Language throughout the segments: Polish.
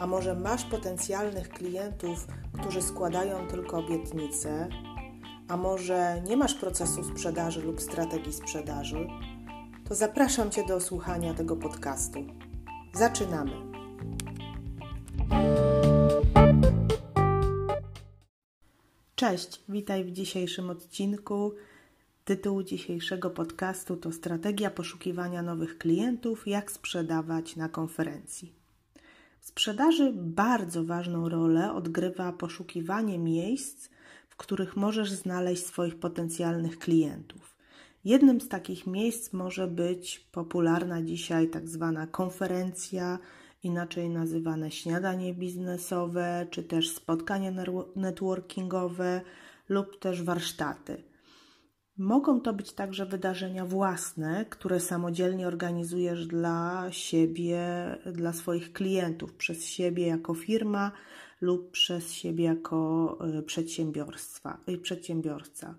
a może masz potencjalnych klientów, którzy składają tylko obietnice, a może nie masz procesu sprzedaży lub strategii sprzedaży, to zapraszam Cię do słuchania tego podcastu. Zaczynamy. Cześć, witaj w dzisiejszym odcinku. Tytuł dzisiejszego podcastu to Strategia poszukiwania nowych klientów, jak sprzedawać na konferencji. Sprzedaży bardzo ważną rolę odgrywa poszukiwanie miejsc, w których możesz znaleźć swoich potencjalnych klientów. Jednym z takich miejsc może być popularna dzisiaj tak zwana konferencja, inaczej nazywane śniadanie biznesowe, czy też spotkanie networkingowe lub też warsztaty. Mogą to być także wydarzenia własne, które samodzielnie organizujesz dla siebie, dla swoich klientów, przez siebie jako firma lub przez siebie jako e, przedsiębiorstwa, e, przedsiębiorca.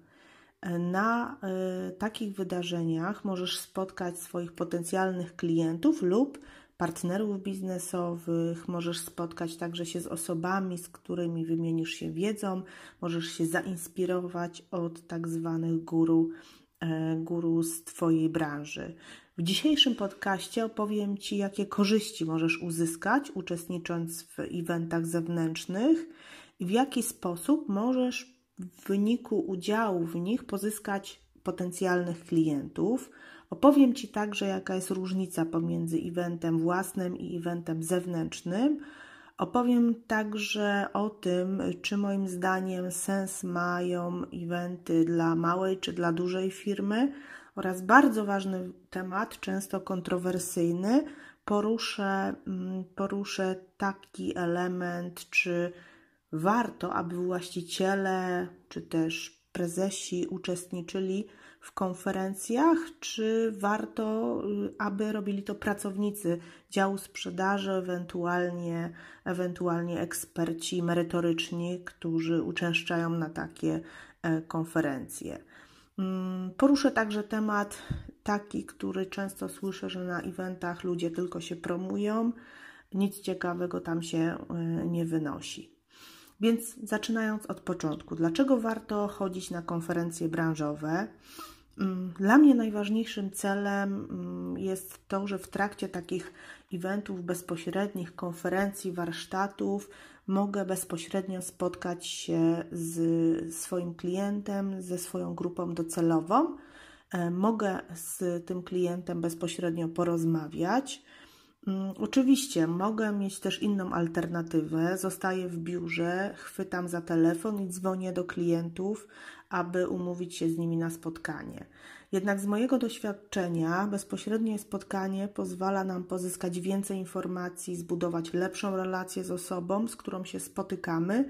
Na e, takich wydarzeniach możesz spotkać swoich potencjalnych klientów lub partnerów biznesowych, możesz spotkać także się z osobami, z którymi wymienisz się wiedzą, możesz się zainspirować od tak zwanych guru, e, guru z Twojej branży. W dzisiejszym podcaście opowiem Ci, jakie korzyści możesz uzyskać uczestnicząc w eventach zewnętrznych i w jaki sposób możesz w wyniku udziału w nich pozyskać potencjalnych klientów Opowiem Ci także, jaka jest różnica pomiędzy eventem własnym i eventem zewnętrznym. Opowiem także o tym, czy moim zdaniem sens mają eventy dla małej czy dla dużej firmy oraz bardzo ważny temat, często kontrowersyjny, poruszę, mm, poruszę taki element, czy warto, aby właściciele czy też prezesi uczestniczyli w konferencjach, czy warto, y, aby robili to pracownicy działu sprzedaży, ewentualnie, ewentualnie eksperci merytoryczni, którzy uczęszczają na takie e, konferencje. Mm, poruszę także temat taki, który często słyszę, że na eventach ludzie tylko się promują, nic ciekawego tam się e, nie wynosi. Więc zaczynając od początku, dlaczego warto chodzić na konferencje branżowe? Mm, dla mnie najważniejszym celem mm, jest to, że w trakcie takich eventów bezpośrednich, konferencji, warsztatów mogę bezpośrednio spotkać się z swoim klientem, ze swoją grupą docelową. E, mogę z tym klientem bezpośrednio porozmawiać. Mm, oczywiście mogę mieć też inną alternatywę. Zostaję w biurze, chwytam za telefon i dzwonię do klientów, aby umówić się z nimi na spotkanie. Jednak z mojego doświadczenia bezpośrednie spotkanie pozwala nam pozyskać więcej informacji, zbudować lepszą relację z osobą, z którą się spotykamy.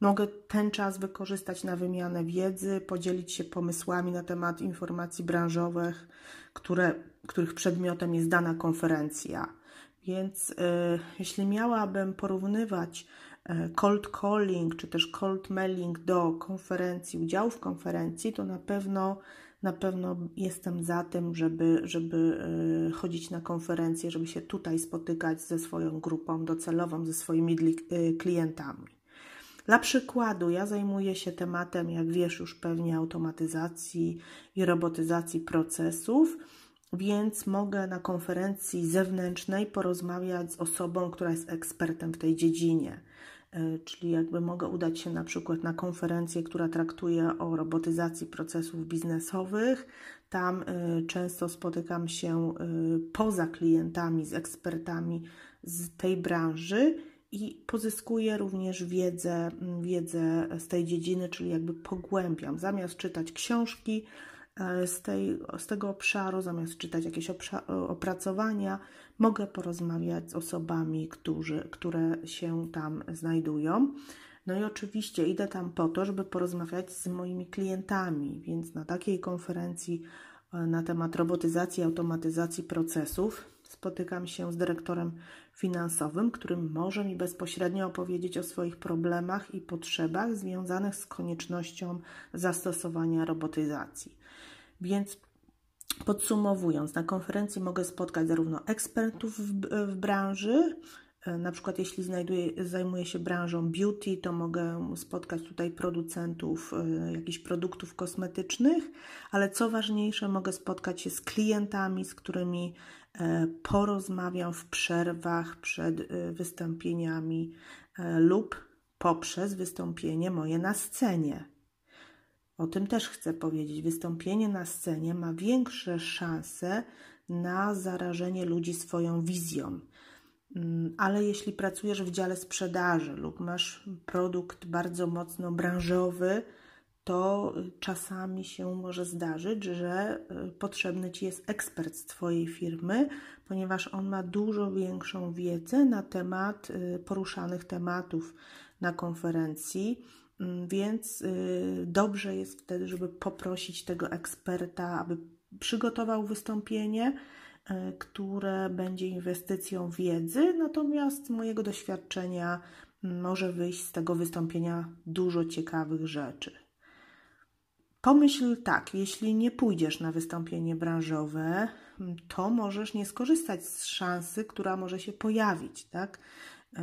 Mogę ten czas wykorzystać na wymianę wiedzy, podzielić się pomysłami na temat informacji branżowych, które, których przedmiotem jest dana konferencja. Więc y, jeśli miałabym porównywać E, cold calling czy też cold mailing do konferencji, udziału w konferencji, to na pewno na pewno jestem za tym, żeby, żeby e, chodzić na konferencje, żeby się tutaj spotykać ze swoją grupą docelową, ze swoimi e, klientami. Dla przykładu, ja zajmuję się tematem, jak wiesz już pewnie, automatyzacji i robotyzacji procesów, więc mogę na konferencji zewnętrznej porozmawiać z osobą, która jest ekspertem w tej dziedzinie. E, czyli jakby mogę udać się na przykład na konferencję, która traktuje o robotyzacji procesów biznesowych. Tam e, często spotykam się e, poza klientami, z ekspertami z tej branży i pozyskuję również wiedzę, wiedzę z tej dziedziny, czyli jakby pogłębiam. Zamiast czytać książki, e, z, tej, z tego obszaru, zamiast czytać jakieś opracowania, mogę porozmawiać z osobami, którzy, które się tam znajdują. No i oczywiście idę tam po to, żeby porozmawiać z moimi klientami, więc na takiej konferencji e, na temat robotyzacji, automatyzacji procesów spotykam się z dyrektorem finansowym, który może mi bezpośrednio opowiedzieć o swoich problemach i potrzebach związanych z koniecznością zastosowania robotyzacji. Więc podsumowując, na konferencji mogę spotkać zarówno ekspertów w, w branży, e, na przykład jeśli znajduję, zajmuję się branżą beauty, to mogę spotkać tutaj producentów e, jakichś produktów kosmetycznych, ale co ważniejsze, mogę spotkać się z klientami, z którymi E, porozmawiam w przerwach przed e, wystąpieniami e, lub poprzez wystąpienie moje na scenie. O tym też chcę powiedzieć. Wystąpienie na scenie ma większe szanse na zarażenie ludzi swoją wizją. Mm, ale jeśli pracujesz w dziale sprzedaży lub masz produkt bardzo mocno branżowy, to czasami się może zdarzyć, że y, potrzebny Ci jest ekspert z Twojej firmy, ponieważ on ma dużo większą wiedzę na temat y, poruszanych tematów na konferencji. Mm, więc y, dobrze jest wtedy, żeby poprosić tego eksperta, aby przygotował wystąpienie, które będzie inwestycją wiedzy, natomiast z mojego doświadczenia mm, może wyjść z tego wystąpienia dużo ciekawych rzeczy. Pomyśl tak, jeśli nie pójdziesz na wystąpienie branżowe, to możesz nie skorzystać z szansy, która może się pojawić, tak? Yy,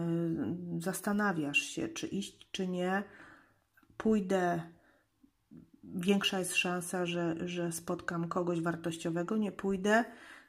zastanawiasz się, czy iść, czy nie. Pójdę, większa jest szansa, że, że spotkam kogoś wartościowego, nie pójdę.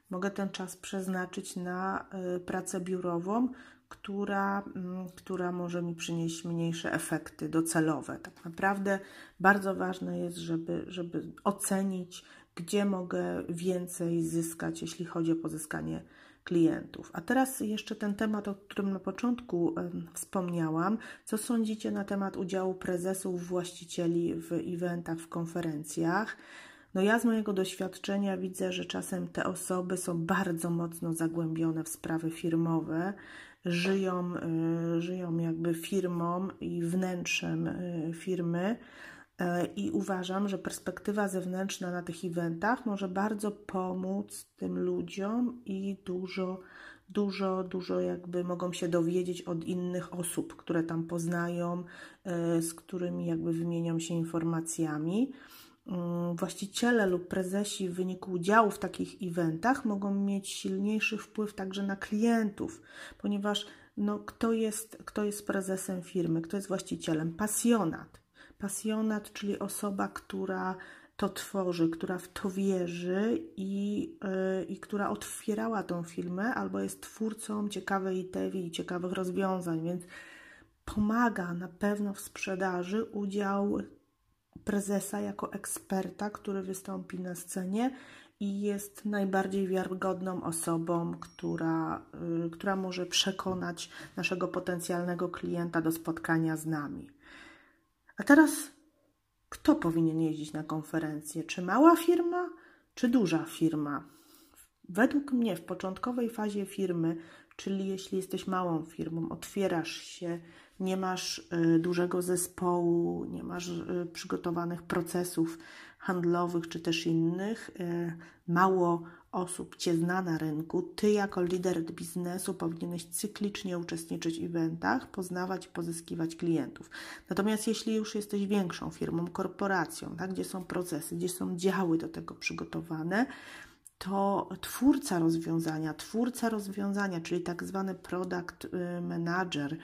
Mogę ten czas przeznaczyć na yy, pracę biurową, która, mm, która może mi przynieść mniejsze efekty docelowe. Tak naprawdę bardzo ważne jest, żeby, żeby ocenić, gdzie mogę więcej zyskać, jeśli chodzi o pozyskanie klientów. A teraz jeszcze ten temat, o którym na początku wspomniałam. Co sądzicie na temat udziału prezesów, właścicieli w eventach, w konferencjach? No ja z mojego doświadczenia widzę, że czasem te osoby są bardzo mocno zagłębione w sprawy firmowe, żyją, y, żyją jakby firmą i wnętrzem y, firmy. Y, I uważam, że perspektywa zewnętrzna na tych eventach może bardzo pomóc tym ludziom i dużo, dużo, dużo jakby mogą się dowiedzieć od innych osób, które tam poznają, z którymi jakby wymienią się informacjami. Mm, właściciele lub prezesi w wyniku udziału w takich eventach mogą mieć silniejszy wpływ także na klientów, ponieważ no, kto, jest, kto jest prezesem firmy, kto jest właścicielem? Pasjonat. Pasjonat, czyli osoba, która to tworzy, która w to wierzy i, yy, i która otwierała tą firmę albo jest twórcą ciekawej idei i ciekawych rozwiązań, więc pomaga na pewno w sprzedaży udział prezesa jako eksperta, który wystąpi na scenie i jest najbardziej wiarygodną osobą, która, y, która może przekonać naszego potencjalnego klienta do spotkania z nami. A teraz, kto powinien jeździć na konferencję? Czy mała firma, czy duża firma? Według mnie w początkowej fazie firmy, czyli jeśli jesteś małą firmą, otwierasz się nie masz y, dużego zespołu, nie masz y, przygotowanych procesów handlowych czy też innych, y, mało osób Cię zna na rynku, Ty jako lider biznesu powinieneś cyklicznie uczestniczyć w eventach, poznawać i pozyskiwać klientów. Natomiast jeśli już jesteś większą firmą, korporacją, tak, gdzie są procesy, gdzie są działy do tego przygotowane, to twórca rozwiązania, twórca rozwiązania, czyli tak zwany product manager,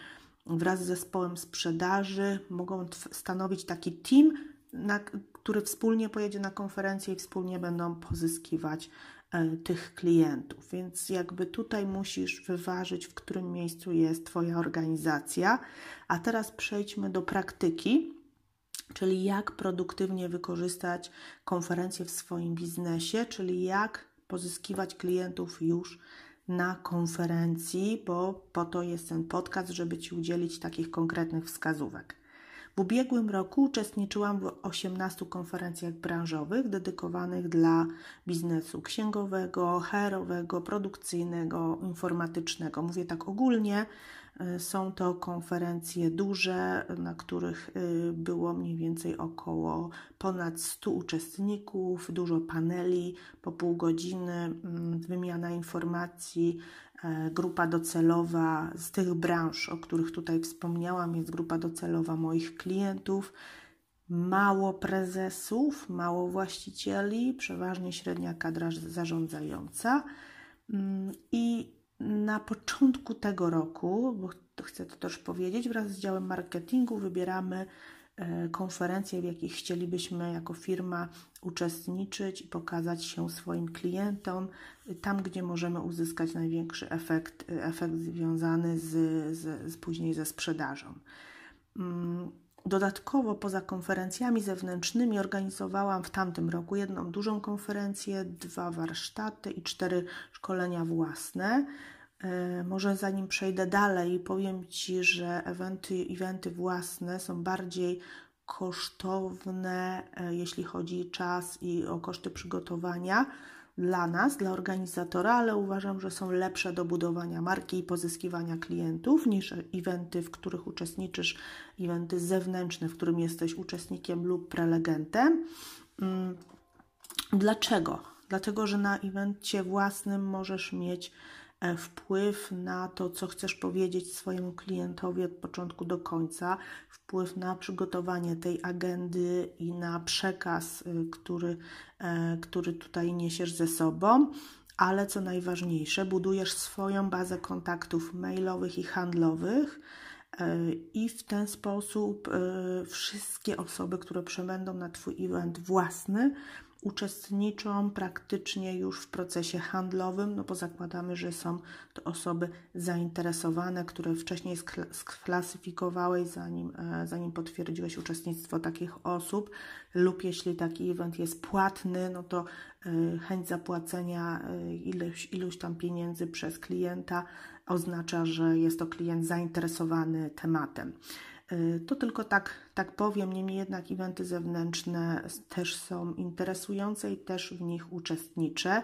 wraz z zespołem sprzedaży mogą stanowić taki team, na, który wspólnie pojedzie na konferencję i wspólnie będą pozyskiwać e, tych klientów. Więc jakby tutaj musisz wyważyć, w którym miejscu jest Twoja organizacja. A teraz przejdźmy do praktyki, czyli jak produktywnie wykorzystać konferencję w swoim biznesie, czyli jak pozyskiwać klientów już na konferencji, bo po to jest ten podcast, żeby Ci udzielić takich konkretnych wskazówek. W ubiegłym roku uczestniczyłam w 18 konferencjach branżowych dedykowanych dla biznesu księgowego, HR-owego, produkcyjnego, informatycznego. Mówię tak ogólnie. Y, są to konferencje duże, na których y, było mniej więcej około ponad 100 uczestników, dużo paneli po pół godziny, mm, wymiana informacji, E, grupa docelowa z tych branż, o których tutaj wspomniałam, jest grupa docelowa moich klientów. Mało prezesów, mało właścicieli, przeważnie średnia kadra zarządzająca. Mm, I na początku tego roku, bo chcę to też powiedzieć, wraz z działem marketingu wybieramy E, konferencje, w jakich chcielibyśmy jako firma uczestniczyć i pokazać się swoim klientom, tam gdzie możemy uzyskać największy efekt, efekt związany z, z, z później ze sprzedażą. Dodatkowo poza konferencjami zewnętrznymi organizowałam w tamtym roku jedną dużą konferencję, dwa warsztaty i cztery szkolenia własne. E, może zanim przejdę dalej, powiem Ci, że eventy, eventy własne są bardziej kosztowne, e, jeśli chodzi o czas i o koszty przygotowania dla nas, dla organizatora, ale uważam, że są lepsze do budowania marki i pozyskiwania klientów niż eventy, w których uczestniczysz, eventy zewnętrzne, w którym jesteś uczestnikiem lub prelegentem. Mm, dlaczego? Dlatego, że na evencie własnym możesz mieć wpływ na to, co chcesz powiedzieć swojemu klientowi od początku do końca, wpływ na przygotowanie tej agendy i na przekaz, y, który, e, który tutaj niesiesz ze sobą. Ale co najważniejsze, budujesz swoją bazę kontaktów mailowych i handlowych, e, i w ten sposób wszystkie osoby, które przebędą na Twój event własny, uczestniczą praktycznie już w procesie handlowym, no bo zakładamy, że są to osoby zainteresowane, które wcześniej sklasyfikowałeś, zanim, e, zanim potwierdziłeś uczestnictwo takich osób, lub jeśli taki event jest płatny, no to e, chęć zapłacenia e, iluś, iluś tam pieniędzy przez klienta oznacza, że jest to klient zainteresowany tematem. Y, to tylko tak, tak powiem, niemniej jednak eventy zewnętrzne też są interesujące i też w nich uczestniczę.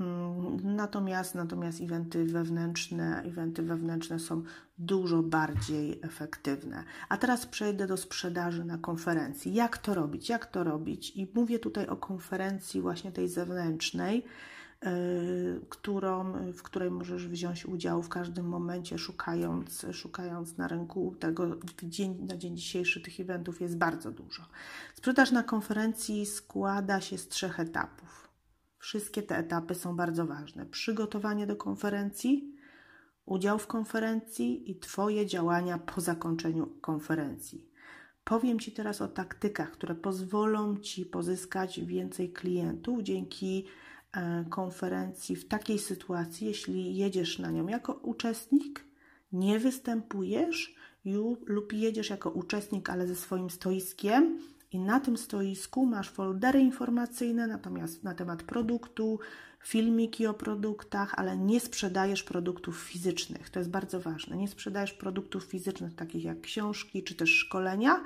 Mm, natomiast, natomiast eventy wewnętrzne, eventy wewnętrzne są dużo bardziej efektywne. A teraz przejdę do sprzedaży na konferencji. Jak to robić? Jak to robić? I mówię tutaj o konferencji właśnie tej zewnętrznej którą, w której możesz wziąć udział w każdym momencie, szukając, szukając na rynku tego. Dzień, na dzień dzisiejszy tych eventów jest bardzo dużo. Sprzedaż na konferencji składa się z trzech etapów. Wszystkie te etapy są bardzo ważne. Przygotowanie do konferencji, udział w konferencji i Twoje działania po zakończeniu konferencji. Powiem Ci teraz o taktykach, które pozwolą Ci pozyskać więcej klientów dzięki konferencji w takiej sytuacji, jeśli jedziesz na nią jako uczestnik, nie występujesz lub jedziesz jako uczestnik, ale ze swoim stoiskiem i na tym stoisku masz foldery informacyjne natomiast na temat produktu, filmiki o produktach, ale nie sprzedajesz produktów fizycznych. To jest bardzo ważne. Nie sprzedajesz produktów fizycznych takich jak książki czy też szkolenia,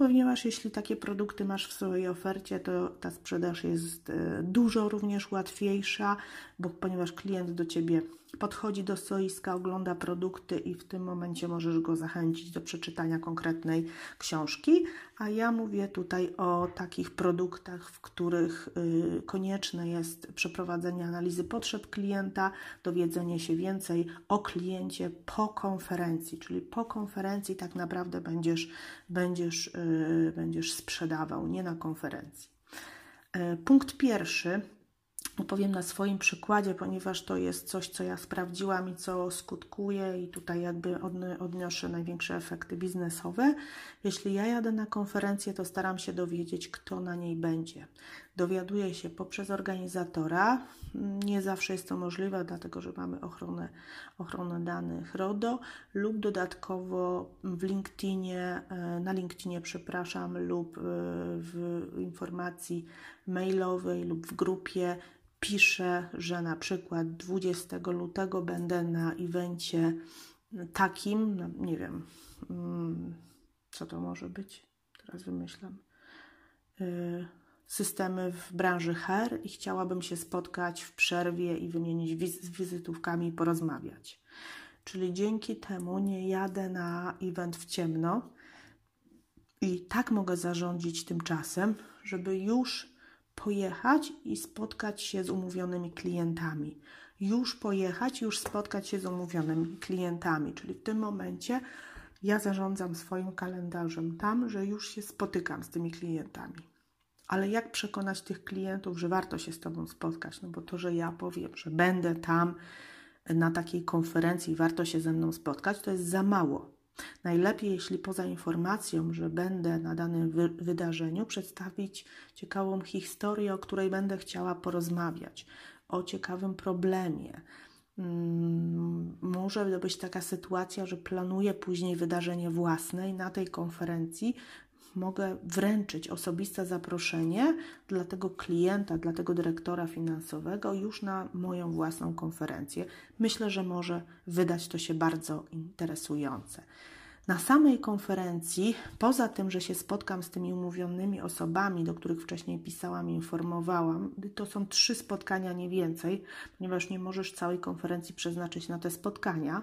ponieważ jeśli takie produkty masz w swojej ofercie, to ta sprzedaż jest e, dużo również łatwiejsza, bo ponieważ klient do Ciebie podchodzi do stoiska, ogląda produkty i w tym momencie możesz go zachęcić do przeczytania konkretnej książki. A ja mówię tutaj o takich produktach, w których y, konieczne jest przeprowadzenie analizy potrzeb klienta, dowiedzenie się więcej o kliencie po konferencji, czyli po konferencji tak naprawdę będziesz, będziesz, y, będziesz sprzedawał, nie na konferencji. Y, punkt pierwszy opowiem na swoim przykładzie, ponieważ to jest coś, co ja sprawdziłam i co skutkuje, i tutaj jakby odniosę największe efekty biznesowe. Jeśli ja jadę na konferencję, to staram się dowiedzieć, kto na niej będzie. Dowiaduję się poprzez organizatora. Nie zawsze jest to możliwe, dlatego że mamy ochronę, ochronę danych RODO lub dodatkowo w LinkedInie, e, na LinkedInie, przepraszam, lub e, w informacji mailowej lub w grupie piszę, że na przykład 20 lutego będę na evencie takim, no, nie wiem, mm, Co to może być? Teraz wymyślam. Y, systemy w branży HR i chciałabym się spotkać w przerwie i wymienić wiz wizytówkami i porozmawiać. Czyli dzięki temu nie jadę na event w ciemno i tak mogę zarządzić tym czasem, żeby już pojechać i spotkać się z umówionymi klientami. Już pojechać, już spotkać się z umówionymi klientami, czyli w tym momencie ja zarządzam swoim kalendarzem tam, że już się spotykam z tymi klientami. Ale jak przekonać tych klientów, że warto się z Tobą spotkać? No bo to, że ja powiem, że będę tam na takiej konferencji, warto się ze mną spotkać, to jest za mało. Najlepiej, jeśli poza informacją, że będę na danym wy wydarzeniu, przedstawić ciekawą historię, o której będę chciała porozmawiać, o ciekawym problemie. Hmm, może być taka sytuacja, że planuję później wydarzenie własne i na tej konferencji mogę wręczyć osobiste zaproszenie dla tego klienta, dla tego dyrektora finansowego już na moją własną konferencję. Myślę, że może wydać to się bardzo interesujące. Na samej konferencji, poza tym, że się spotkam z tymi umówionymi osobami, do których wcześniej pisałam informowałam, to są trzy spotkania, nie więcej, ponieważ nie możesz całej konferencji przeznaczyć na te spotkania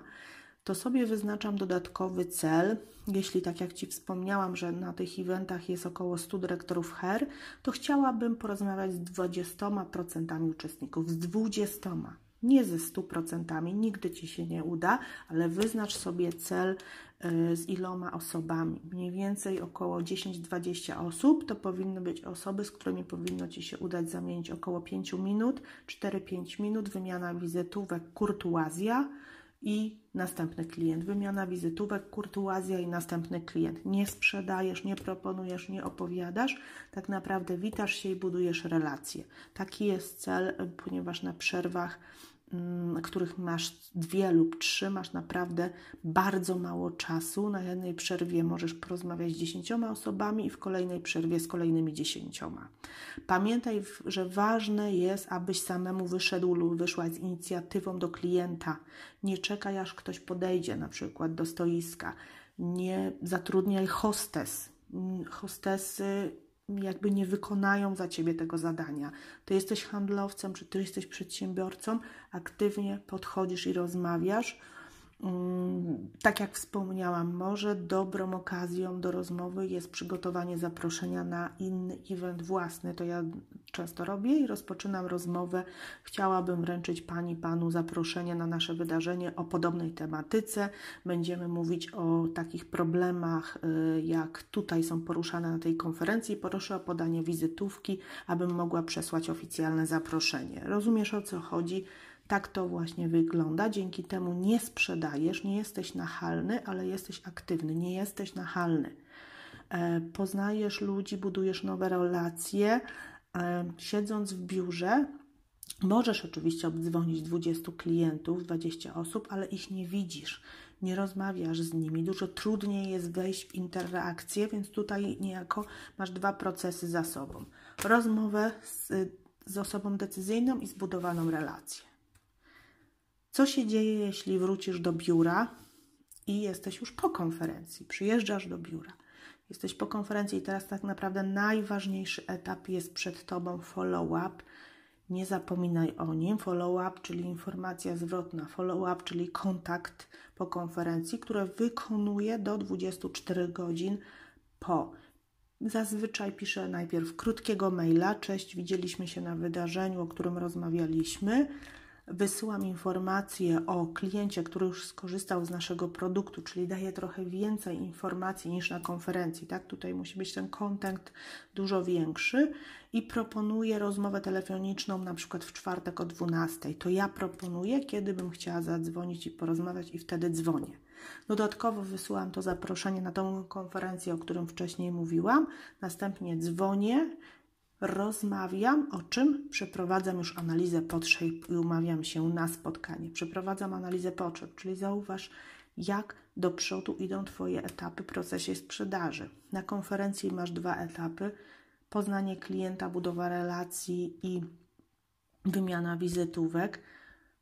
to sobie wyznaczam dodatkowy cel. Jeśli, tak jak Ci wspomniałam, że na tych eventach jest około 100 dyrektorów HER, to chciałabym porozmawiać z 20% uczestników, z 20%. Nie ze 100%, nigdy Ci się nie uda, ale wyznacz sobie cel y, z iloma osobami. Mniej więcej około 10-20 osób to powinny być osoby, z którymi powinno Ci się udać zamienić około 5 minut, 4-5 minut, wymiana wizytówek, kurtuazja i następny klient. Wymiana wizytówek, kurtuazja i następny klient. Nie sprzedajesz, nie proponujesz, nie opowiadasz, tak naprawdę witasz się i budujesz relacje. Taki jest cel, ponieważ na przerwach których masz dwie lub trzy, masz naprawdę bardzo mało czasu. Na jednej przerwie możesz porozmawiać z dziesięcioma osobami i w kolejnej przerwie z kolejnymi dziesięcioma. Pamiętaj, że ważne jest, abyś samemu wyszedł lub wyszła z inicjatywą do klienta. Nie czekaj, aż ktoś podejdzie na przykład do stoiska. Nie zatrudniaj hostes. Mm, hostesy jakby nie wykonają za ciebie tego zadania. Ty jesteś handlowcem, czy ty jesteś przedsiębiorcą, aktywnie podchodzisz i rozmawiasz Mm, tak jak wspomniałam, może dobrą okazją do rozmowy jest przygotowanie zaproszenia na inny event własny. To ja często robię i rozpoczynam rozmowę. Chciałabym wręczyć Pani, Panu zaproszenie na nasze wydarzenie o podobnej tematyce. Będziemy mówić o takich problemach, y, jak tutaj są poruszane na tej konferencji. Proszę o podanie wizytówki, abym mogła przesłać oficjalne zaproszenie. Rozumiesz o co chodzi? Tak to właśnie wygląda. Dzięki temu nie sprzedajesz, nie jesteś nachalny, ale jesteś aktywny, nie jesteś nachalny. E, poznajesz ludzi, budujesz nowe relacje. E, siedząc w biurze, możesz oczywiście obdzwonić 20 klientów, 20 osób, ale ich nie widzisz, nie rozmawiasz z nimi. Dużo trudniej jest wejść w interakcję, więc tutaj niejako masz dwa procesy za sobą: rozmowę z, z osobą decyzyjną i zbudowaną relację. Co się dzieje, jeśli wrócisz do biura i jesteś już po konferencji? Przyjeżdżasz do biura, jesteś po konferencji i teraz tak naprawdę najważniejszy etap jest przed tobą follow-up. Nie zapominaj o nim. Follow-up, czyli informacja zwrotna, follow-up, czyli kontakt po konferencji, które wykonuje do 24 godzin po. Zazwyczaj piszę najpierw krótkiego maila. Cześć, widzieliśmy się na wydarzeniu, o którym rozmawialiśmy wysyłam informacje o kliencie, który już skorzystał z naszego produktu, czyli daję trochę więcej informacji niż na konferencji, tak? Tutaj musi być ten kontakt dużo większy i proponuję rozmowę telefoniczną na przykład w czwartek o 12. To ja proponuję, kiedy bym chciała zadzwonić i porozmawiać i wtedy dzwonię. Dodatkowo wysyłam to zaproszenie na tą konferencję, o którym wcześniej mówiłam. Następnie dzwonię, rozmawiam, o czym przeprowadzam już analizę potrzeb i umawiam się na spotkanie. Przeprowadzam analizę potrzeb, czyli zauważ, jak do przodu idą Twoje etapy w procesie sprzedaży. Na konferencji masz dwa etapy: poznanie klienta, budowa relacji i wymiana wizytówek.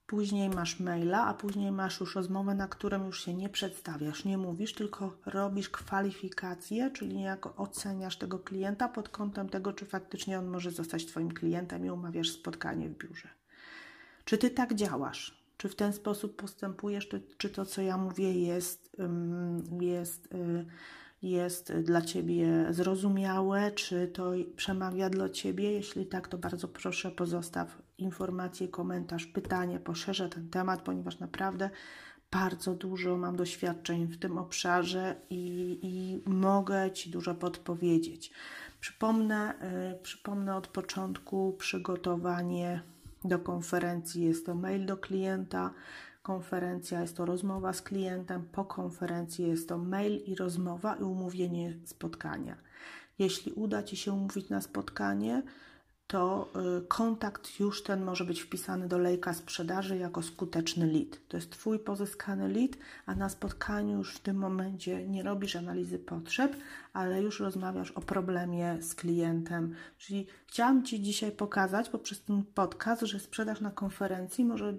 Później masz maila, a później masz już rozmowę, na którym już się nie przedstawiasz, nie mówisz, tylko robisz kwalifikację, czyli niejako oceniasz tego klienta pod kątem tego, czy faktycznie on może zostać Twoim klientem i umawiasz spotkanie w biurze. Czy Ty tak działasz? Czy w ten sposób postępujesz? Czy, czy to, co ja mówię, jest, jest, y, jest dla Ciebie zrozumiałe? Czy to przemawia dla Ciebie? Jeśli tak, to bardzo proszę, pozostaw informację, komentarz, pytanie, poszerzę ten temat, ponieważ naprawdę bardzo dużo mam doświadczeń w tym obszarze i, i mogę Ci dużo podpowiedzieć. Przypomnę, y, przypomnę od początku przygotowanie do konferencji. Jest to mail do klienta, konferencja jest to rozmowa z klientem, po konferencji jest to mail i rozmowa i umówienie spotkania. Jeśli uda Ci się umówić na spotkanie, to y, kontakt już ten może być wpisany do lejka sprzedaży jako skuteczny lead. To jest Twój pozyskany lead, a na spotkaniu już w tym momencie nie robisz analizy potrzeb, ale już rozmawiasz o problemie z klientem. Czyli chciałam Ci dzisiaj pokazać poprzez ten podcast, że sprzedaż na konferencji może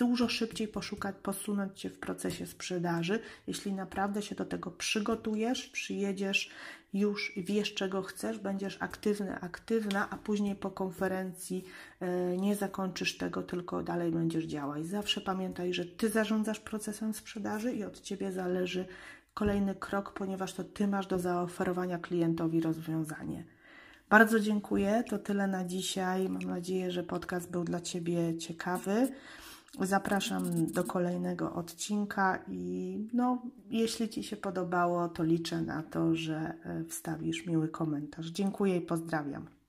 dużo szybciej poszukać, posunąć Cię w procesie sprzedaży, jeśli naprawdę się do tego przygotujesz, przyjedziesz już wiesz, czego chcesz, będziesz aktywny, aktywna, a później po konferencji e, nie zakończysz tego, tylko dalej będziesz działać. Zawsze pamiętaj, że Ty zarządzasz procesem sprzedaży i od Ciebie zależy kolejny krok, ponieważ to Ty masz do zaoferowania klientowi rozwiązanie. Bardzo dziękuję. To tyle na dzisiaj. Mam nadzieję, że podcast był dla Ciebie ciekawy. Zapraszam do kolejnego odcinka i no, jeśli Ci się podobało, to liczę na to, że e, wstawisz miły komentarz. Dziękuję i pozdrawiam.